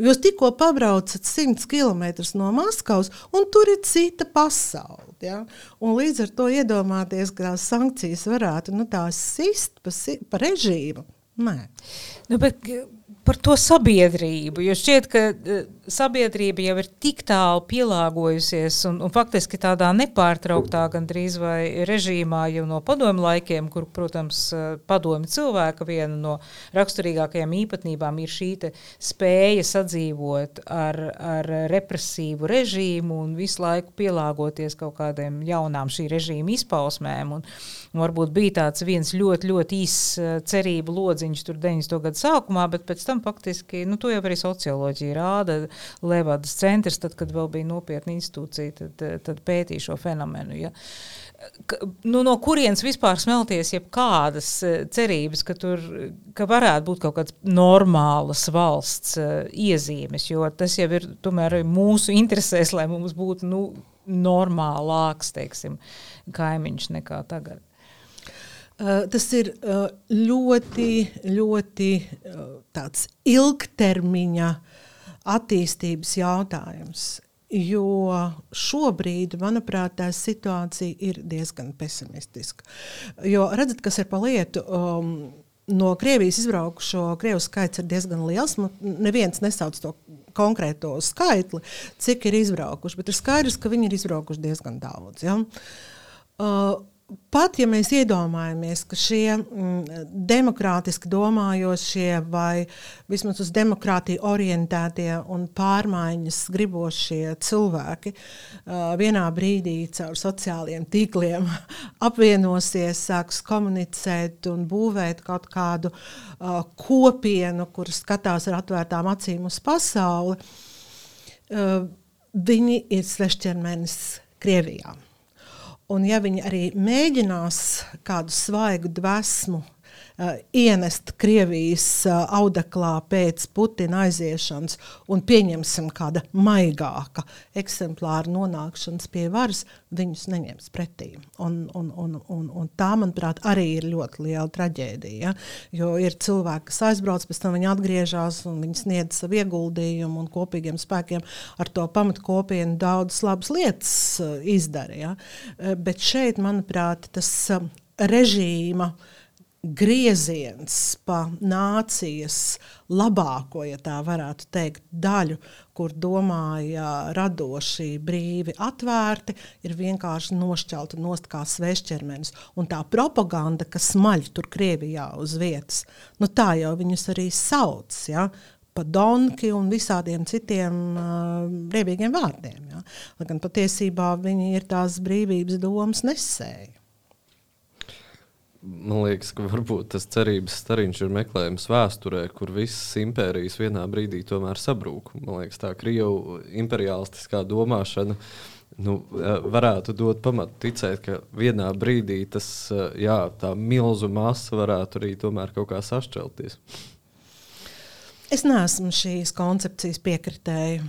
Jūs tikko pabraucat 100 km no Maskavas, un tur ir cita pasaule. Ja? Un līdz ar to iedomāties, ka tās sankcijas varētu nu, sist pa, pa režīmu. Nē. Nu, bet, par to sabiedrību. Jo šķiet, ka uh, sabiedrība jau ir tik tālu pielāgojusies un, un faktiski tādā nepārtrauktā gandrīz vai režīmā jau no padomu laikiem, kur, protams, uh, padomi cilvēka viena no raksturīgākajām īpatnībām ir šī spēja sadzīvot ar, ar represīvu režīmu un visu laiku pielāgoties kaut kādiem jaunām šī režīma izpausmēm. Un, un varbūt bija tāds viens ļoti, ļoti īss uh, cerību lodziņš tur 90. gadu sākumā, bet pēc tam faktiski, nu, to jau arī socioloģija rāda, Levadas centrs, tad, kad vēl bija nopietna institūcija, tad, tad pētīja šo fenomenu. Ja. nu, no kurienes vispār smelties jebkādas cerības, ka tur ka varētu būt kaut kādas normālas valsts iezīmes, jo tas jau ir tomēr mūsu interesēs, lai mums būtu nu, normālāks, teiksim, kaimiņš nekā tagad. Uh, tas ir uh, ļoti, ļoti uh, ilgtermiņa attīstības jautājums. Jo šobrīd, manuprāt, tā situācija ir diezgan pesimistiska. Jo redzat, kas ir pa lietu. Um, no Krievijas izbraukušo krievu skaits ir diezgan liels. Neviens nesauc to konkrēto skaitli, cik ir izbraukuši, bet ir skaidrs, ka viņi ir izbraukuši diezgan daudz. Ja? Uh, pat ja mēs iedomājamies, ka šie mm, demokrātiski domājošie vai vismaz uz demokrātiju orientētie un pārmaiņas gribošie cilvēki uh, vienā brīdī caur sociālajiem tīkliem apvienosies, sāks komunicēt un būvēt kaut kādu uh, kopienu, kur skatās ar atvērtām acīm uz pasauli, uh, viņi ir svešķermenis Krievijā. Un ja viņi arī mēģinās kādu svaigu dvēsmu ienest Krievijas uh, audeklā pēc Putina aiziešanas un pieņemsim kāda maigāka eksemplāra nonākšanas pie varas, viņus neņems pretī. Un, un, un, un, un tā, manuprāt, arī ir ļoti liela traģēdija. Ja? Jo ir cilvēki, kas aizbrauc, pēc tam viņi atgriežas un viņi sniedz savu ieguldījumu un kopīgiem spēkiem ar to pamatkopienu daudzas labas lietas uh, izdara. Ja? Bet šeit, manuprāt, tas uh, režīma uh, grieziens pa nācijas labāko, ja tā varētu teikt, daļu, kur domāja radoši, brīvi, atvērti, ir vienkārši nošķelta nost kā svešķermenis. Un tā propaganda, kas smaļ tur Krievijā uz vietas, nu tā jau viņus arī sauc. Ja? pa donki un visādiem citiem uh, riebīgiem vārdiem. Ja? Lai gan patiesībā viņi ir tās brīvības domas nesēji man liekas, ka varbūt tas cerības stariņš ir meklējums vēsturē, kur visas impērijas vienā brīdī tomēr sabrūk. Man liekas, tā Krievijas imperialistiskā domāšana nu, varētu dot pamatu ticēt, ka vienā brīdī tas, jā, tā milzu masa varētu arī tomēr kaut kā sašķelties. Es neesmu šīs koncepcijas piekritēja.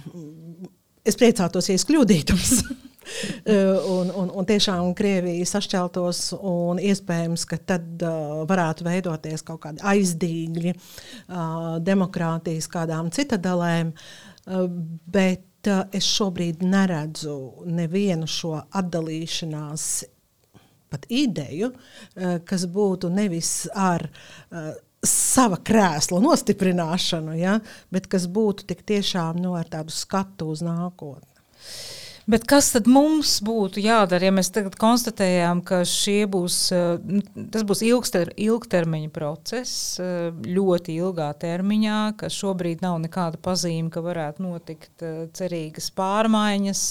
Es priecātos, ja es kļūdītos. Un, un, un tiešām Krievija sašķeltos, un iespējams, ka tad uh, varētu veidoties kaut kādi aizdīgļi uh, demokrātijas kādām citadelēm. Uh, bet uh, es šobrīd neredzu nevienu šo atdalīšanās pat ideju, uh, kas būtu nevis ar uh, sava krēsla nostiprināšanu, ja, bet kas būtu tik tiešām no, nu, tādu skatu uz nākotni. Bet kas tad mums būtu jādara, ja mēs tagad konstatējām, ka būs, eh, tas būs ilgster, ilgtermiņa process, eh, ļoti ilgā termiņā, ka šobrīd nav nekāda pazīme, ka varētu notikt eh, cerīgas pārmaiņas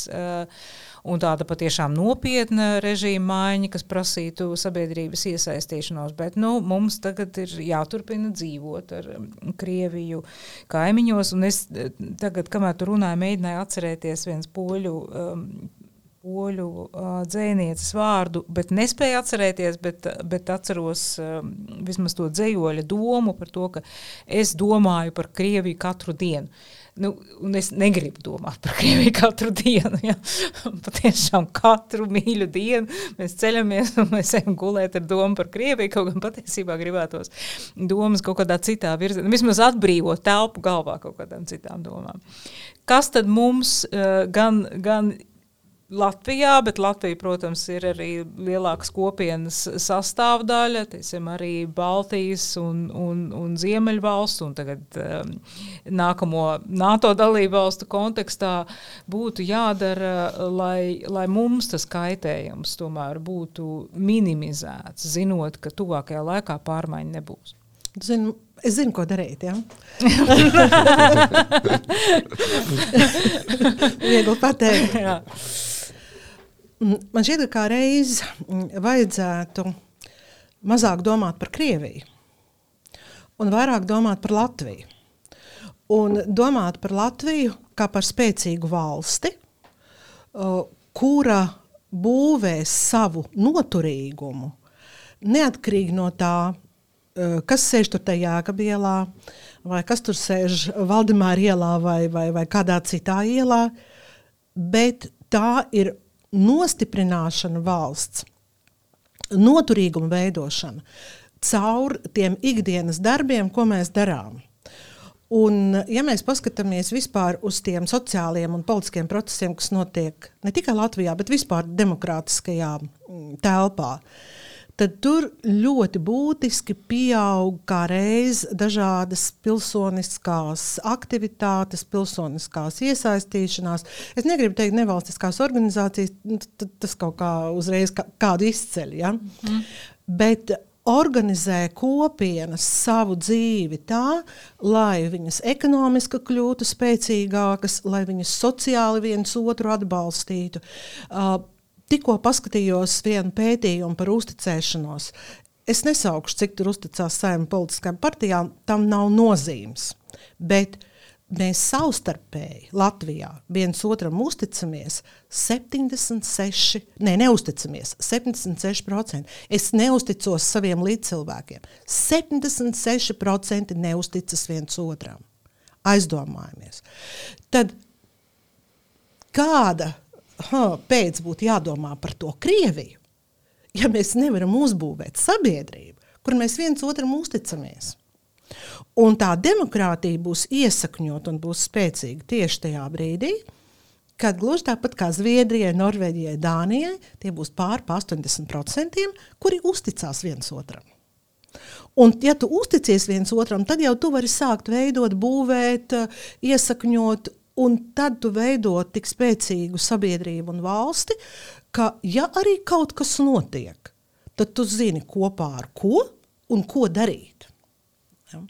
un tāda patiešām nopietna režīma maiņa, kas prasītu sabiedrības iesaistīšanos. Bet nu, mums tagad ir jāturpina dzīvot ar um, Krieviju kaimiņos. Un es eh, tagad, kamēr tu runāji, mēģināju atcerēties viens poļu. Um, poļu uh, dzinieces vārdu, bet nespēju atcerēties, bet, bet atceros uh, vismaz to dzējoļa domu par to, ka es domāju par Krieviju katru dienu. Nu, un es negribu domāt par Krieviju katru dienu. Ja? Patiešām katru mīļu dienu mēs ceļamies un mēs ejam gulēt ar domu par Krieviju. Kaut gan patiesībā gribētos domas kaut kādā citā virzienā, vismaz atbrīvot telpu galvā kaut kādām citām domām. Kas tad mums gan, gan Latvijā, bet Latvija, protams, ir arī lielākas kopienas sastāvdaļa, teiksim, arī Baltijas un, un, un Ziemeļvalsts, un tagad um, nākamo NATO dalību valstu kontekstā būtu jādara, lai, lai mums tas kaitējums tomēr būtu minimizēts, zinot, ka tuvākajā laikā pārmaiņa nebūs. Zinu, es zinu, ko darīt. Ja? Viegli pateikt. Jā. Mm, man šķiet, ka reiz mm, vajadzētu mazāk domāt par Krieviju un vairāk domāt par Latviju. Un domāt par Latviju kā par spēcīgu valsti, kura būvē savu noturīgumu, neatkarīgi no tā, kas sēž tur tajā jēgabielā, vai kas tur sēž Valdemāra ielā vai, vai, vai kādā citā ielā, bet tā ir nostiprināšana valsts, noturīguma veidošana caur tiem ikdienas darbiem, ko mēs darām. Un, ja mēs paskatāmies vispār uz tiem sociālajiem un politiskiem procesiem, kas notiek ne tikai Latvijā, bet vispār demokrātiskajā mm, telpā, tad tur ļoti būtiski pieaug kā reiz dažādas pilsoniskās aktivitātes, pilsoniskās iesaistīšanās. Es negribu teikt nevalstiskās organizācijas, tas kaut kā uzreiz kādu izceļ. Ja? Mm. Bet organizē kopienas savu dzīvi tā, lai viņas ekonomiski kļūtu spēcīgākas, lai viņas sociāli viens otru atbalstītu. Uh, tikko paskatījos vienu pētījumu par uzticēšanos. Es nesaukšu, cik tur uzticās saimniekam politiskajām partijām, tam nav nozīmes. Bet mēs savstarpēji Latvijā viens otram uzticamies 76, ne, neusticamies 76%. Es neusticos saviem līdzcilvēkiem. 76% neusticas viens otram. Aizdomājamies. Tad kāda ha, pēc būtu jādomā par to Krieviju, ja mēs nevaram uzbūvēt sabiedrību, kur mēs viens otram uzticamies? Un tā demokrātija būs iesakņot un būs spēcīga tieši tajā brīdī, kad gluži tāpat kā Zviedrijai, Norvēģijai, Dānijai, tie būs pār 80%, kuri uzticās viens otram. Un, ja tu uzticies viens otram, tad jau tu vari sākt veidot, būvēt, iesakņot, un tad tu veidot tik spēcīgu sabiedrību un valsti, ka, ja arī kaut kas notiek, tad tu zini kopā ar ko un ko darīt. Ja?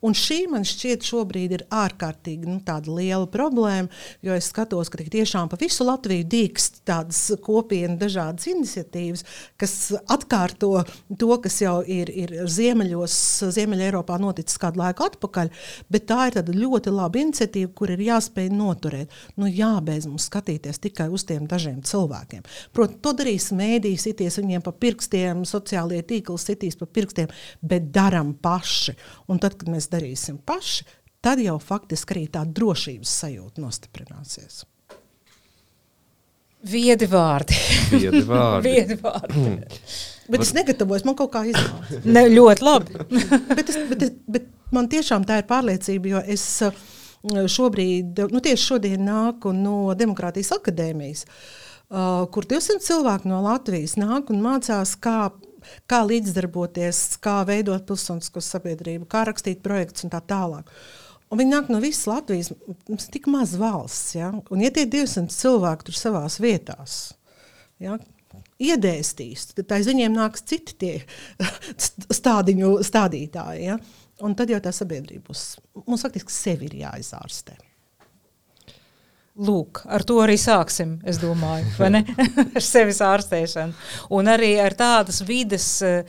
Un šī man šķiet šobrīd ir ārkārtīgi nu, liela problēma, jo es skatos, ka tiešām pa visu Latviju dīkst tādas kopienas, dažādas iniciatīvas, kas atkārto to, kas jau ir, ir Ziemeļos, Ziemeļa Eiropā noticis kādu laiku atpakaļ, bet tā ir ļoti laba iniciatīva, kur ir jāspēj noturēt. Nu, jābeidz mums skatīties tikai uz tiem dažiem cilvēkiem. Protams, to darīs mēdī, sities viņiem pa pirkstiem, sociālie tīkli sitīs pa pirkstiem, bet daram paši. Un tad, kad mēs darīsim paši, tad jau faktiski arī tā drošības sajūta nostiprināsies. Viedi vārdi. Viedi vārdi. Viedi vārdi. Mm. Bet es negatavojos, man kaut kā iznāca. ne, ļoti labi. bet, es, bet, es, bet man tiešām tā ir pārliecība, jo es uh, šobrīd, nu tieši šodien nāku no Demokrātijas akadēmijas, uh, kur 200 cilvēki no Latvijas nāk un mācās, kā kā līdzdarboties, kā veidot pilsonisko sabiedrību, kā rakstīt projektus un tā tālāk. Un viņi nāk no visas Latvijas. Mums ir tik maz valsts. Ja? Un, ja tie 200 cilvēki tur savā vietās ja, iedēstīs, tad aiz viņiem nāks citi tie stādiņu stādītāji. Ja? Un tad jau tā sabiedrība būs. Mums faktiski sevi ir jāizārstē. Lūk, ar to arī sāksim, es domāju, ar sevis ārstēšanu. Un arī ar tādas vides uh,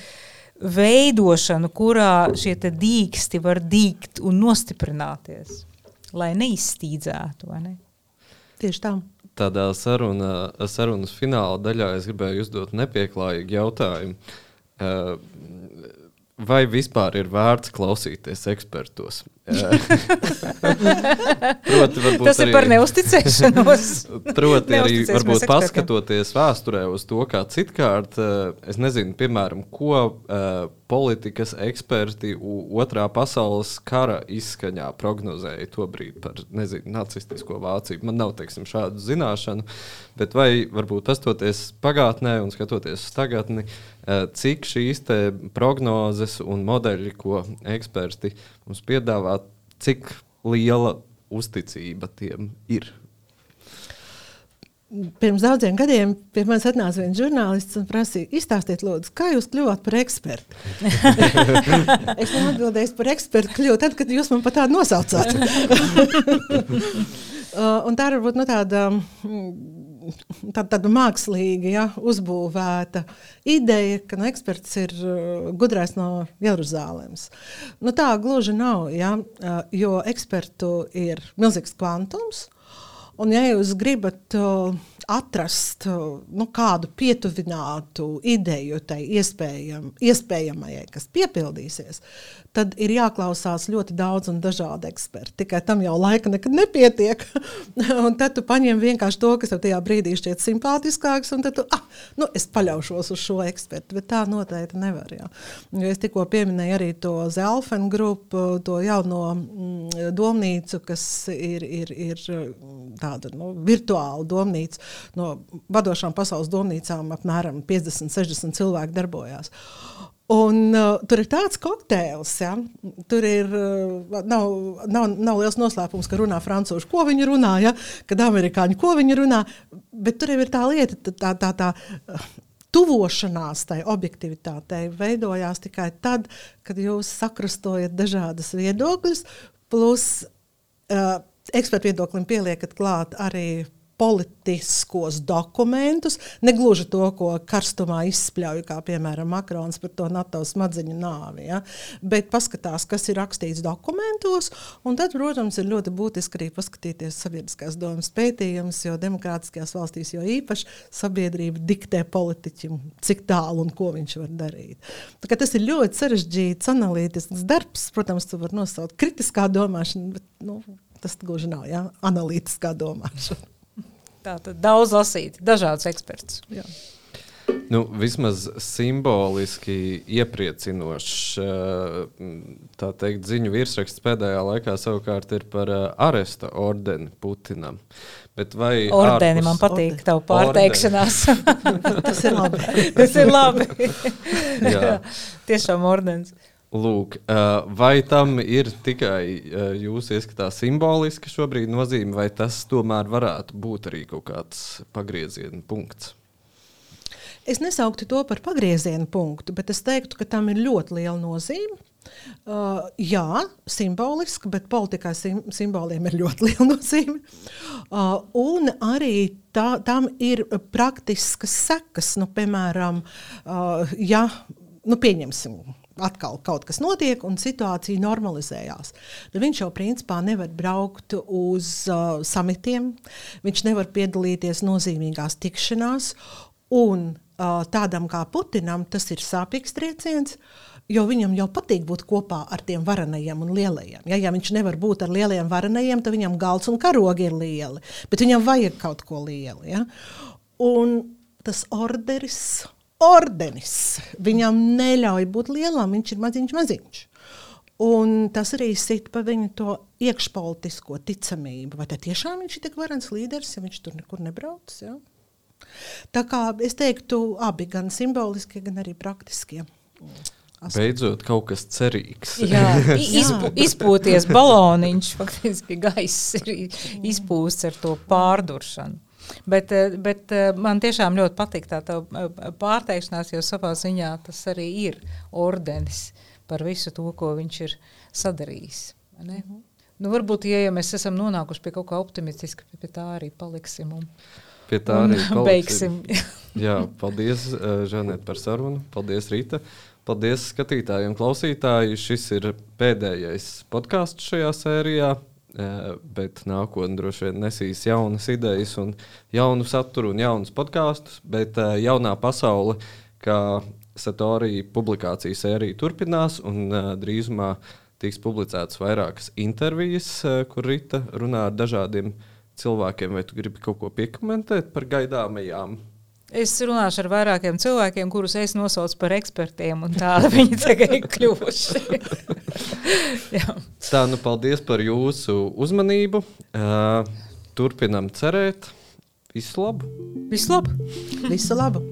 veidošanu, kurā šie dīksti var dīkt un nostiprināties, lai neizstīdzētu. Vai ne? Tieši tā. Tādā saruna, sarunas fināla daļā es gribēju uzdot nepieklājīgu jautājumu. Uh, vai vispār ir vērts klausīties ekspertos? proti, Tas ir arī, par neusticēšanos. proti, arī varbūt paskatoties vēsturē uz to, kā citkārt, eh, es nezinu, piemēram, ko uh, politikas eksperti otrā pasaules kara izskaņā prognozēja tobrīd par nezinu, nacistisko Vāciju. Man nav teiksim, šādu zināšanu, bet vai varbūt pastoties pagātnē un skatoties uz tagadni, uh, cik šīs prognozes un modeļi, ko eksperti mums piedāvā, cik liela uzticība tiem ir. Pirms daudziem gadiem pie manis atnāca viens žurnālists un prasīja, izstāstiet, lūdzu, kā jūs kļuvāt par ekspertu. es atbildēju, par ekspertu kļuvu tad, kad jūs man pat tādu nosaucāt. uh, tā ir varbūt nu, tāda. Um, tā, tāda mākslīga ja, uzbūvēta ideja, ka nu, eksperts ir uh, gudrais no Jeruzalemes. Nu, tā gluži nav, ja, uh, jo ekspertu ir milzīgs kvantums. Un, ja jūs gribat uh, atrast nu, kādu pietuvinātu ideju tai iespējam, iespējamajai, kas piepildīsies, tad ir jāklausās ļoti daudz un dažādi eksperti. Tikai tam jau laika nekad nepietiek. un tad tu paņem vienkārši to, kas tev tajā brīdī šķiet simpātiskāks, un tad tu, ah, nu, es paļaušos uz šo ekspertu. Bet tā noteikti nevar. Jā. Jo es tikko pieminēju arī to Zelfenu grupu, to jauno mm, domnīcu, kas ir, ir, ir tāda nu, virtuāla domnīca. No vadošām pasaules domnīcām apmēram 50, 60 cilvēki darbojās. Un, uh, tur ir tāds kokteils, ja? tur ir, uh, nav, nav, nav liels noslēpums, ka runā frančūži, ko viņi runā, ja? kad amerikāņi, ko viņi runā. Bet tur jau ir tā lieta, tā, tā, tā uh, tuvošanās tai objektivitātei veidojās tikai tad, kad jūs sakrustojat dažādas viedokļus, plus uh, ekspertu viedoklim pieliekat klāt arī politiskos dokumentus, ne gluži to, ko karstumā izspļauj, kā piemēram Makrons par to NATO smadzeņu nāvi, ja? bet paskatās, kas ir rakstīts dokumentos, tad, protams, ir ļoti būtiski arī paskatīties sabiedriskās domas pētījumus, jo demokrātiskajās valstīs jo īpaši sabiedrība diktē politiķim, cik tālu un ko viņš var darīt. Tas ir ļoti sarežģīts analītisks darbs, protams, tu var nosaukt kritiskā domāšana, bet nu, tas gluži nav ja? analītiskā domāšana. Tā tad daudz lasīt, dažādus ekspertus. Jā. Nu, vismaz simboliski iepriecinošs tā teikt, ziņu virsraksts pēdējā laikā savukārt ir par aresta ordeni Putinam. Bet vai ordeni ārpus... man patīk tavu pārteikšanās? Tas ir labi. Tas ir labi. Jā. Tiešām ordens. Lūk, vai tam ir tikai jūsu ieskatā simboliska šobrīd nozīme, vai tas tomēr varētu būt arī kaut kāds pagrieziena punkts? Es nesauktu to par pagrieziena punktu, bet es teiktu, ka tam ir ļoti liela nozīme. Uh, jā, simboliski, bet politikā sim simboliem ir ļoti liela nozīme. Uh, un arī tā, tam ir praktiskas sekas. Nu, piemēram, uh, ja nu, pieņemsim atkal kaut kas notiek un situācija normalizējās. Tad viņš jau principā nevar braukt uz uh, samitiem, viņš nevar piedalīties nozīmīgās tikšanās, un uh, tādam kā Putinam tas ir sāpīgs trieciens. Jo viņam jau patīk būt kopā ar tiem varenajiem un lielajiem. Ja, ja viņš nevar būt ar lielajiem varenajiem, tad viņam galds un karogi ir lieli. Bet viņam vajag kaut ko lielu. Ja? Un tas orderis ordenis. Viņam neļauj būt lielam, viņš ir maziņš, maziņš. Un tas arī sit pa viņu to iekšpolitisko ticamību. Vai tiešām viņš ir tik varens līderis, ja viņš tur nekur nebrauc? Ja? Tā kā es teiktu, abi gan simboliskie, gan arī praktiskie. Aspekti. Beidzot, kaut kas cerīgs. Jā, izpū, izpūties baloniņš, faktiski gaiss ir izpūsts ar to pārduršanu. Bet, eh, bet eh, man tiešām ļoti patīk tā eh, pārteikšanās, jo savā ziņā tas arī ir ordenis par visu to, ko viņš ir sadarījis. Ne? -hmm. Nu, varbūt, ja, ja mēs esam nonākuši pie kaut kā optimistiska, pie tā arī paliksim. Un, pie tā arī paliksim. Jā, paldies, Žanet, par sarunu. Paldies, Rīta. Paldies skatītājiem, klausītājiem. Šis ir pēdējais podkāsts šajā sērijā bet nākotnē droši vien nesīs jaunas idejas, un jaunu saturu un jaunus podkāstus. Bet jaunā pasaule, kā Satorija publikāciju sērija turpinās, un drīzumā tiks publicētas vairākas intervijas, kur Rita runā ar dažādiem cilvēkiem. Vai tu gribi kaut ko piekomentēt par gaidāmajām Es runāšu ar vairākiem cilvēkiem, kurus es nosaucu par ekspertiem, un tādi viņi tagad ir kļuvuši. Tā, nu paldies par jūsu uzmanību. Uh, turpinam cerēt. Visu labu! Visu labu! Visu labu.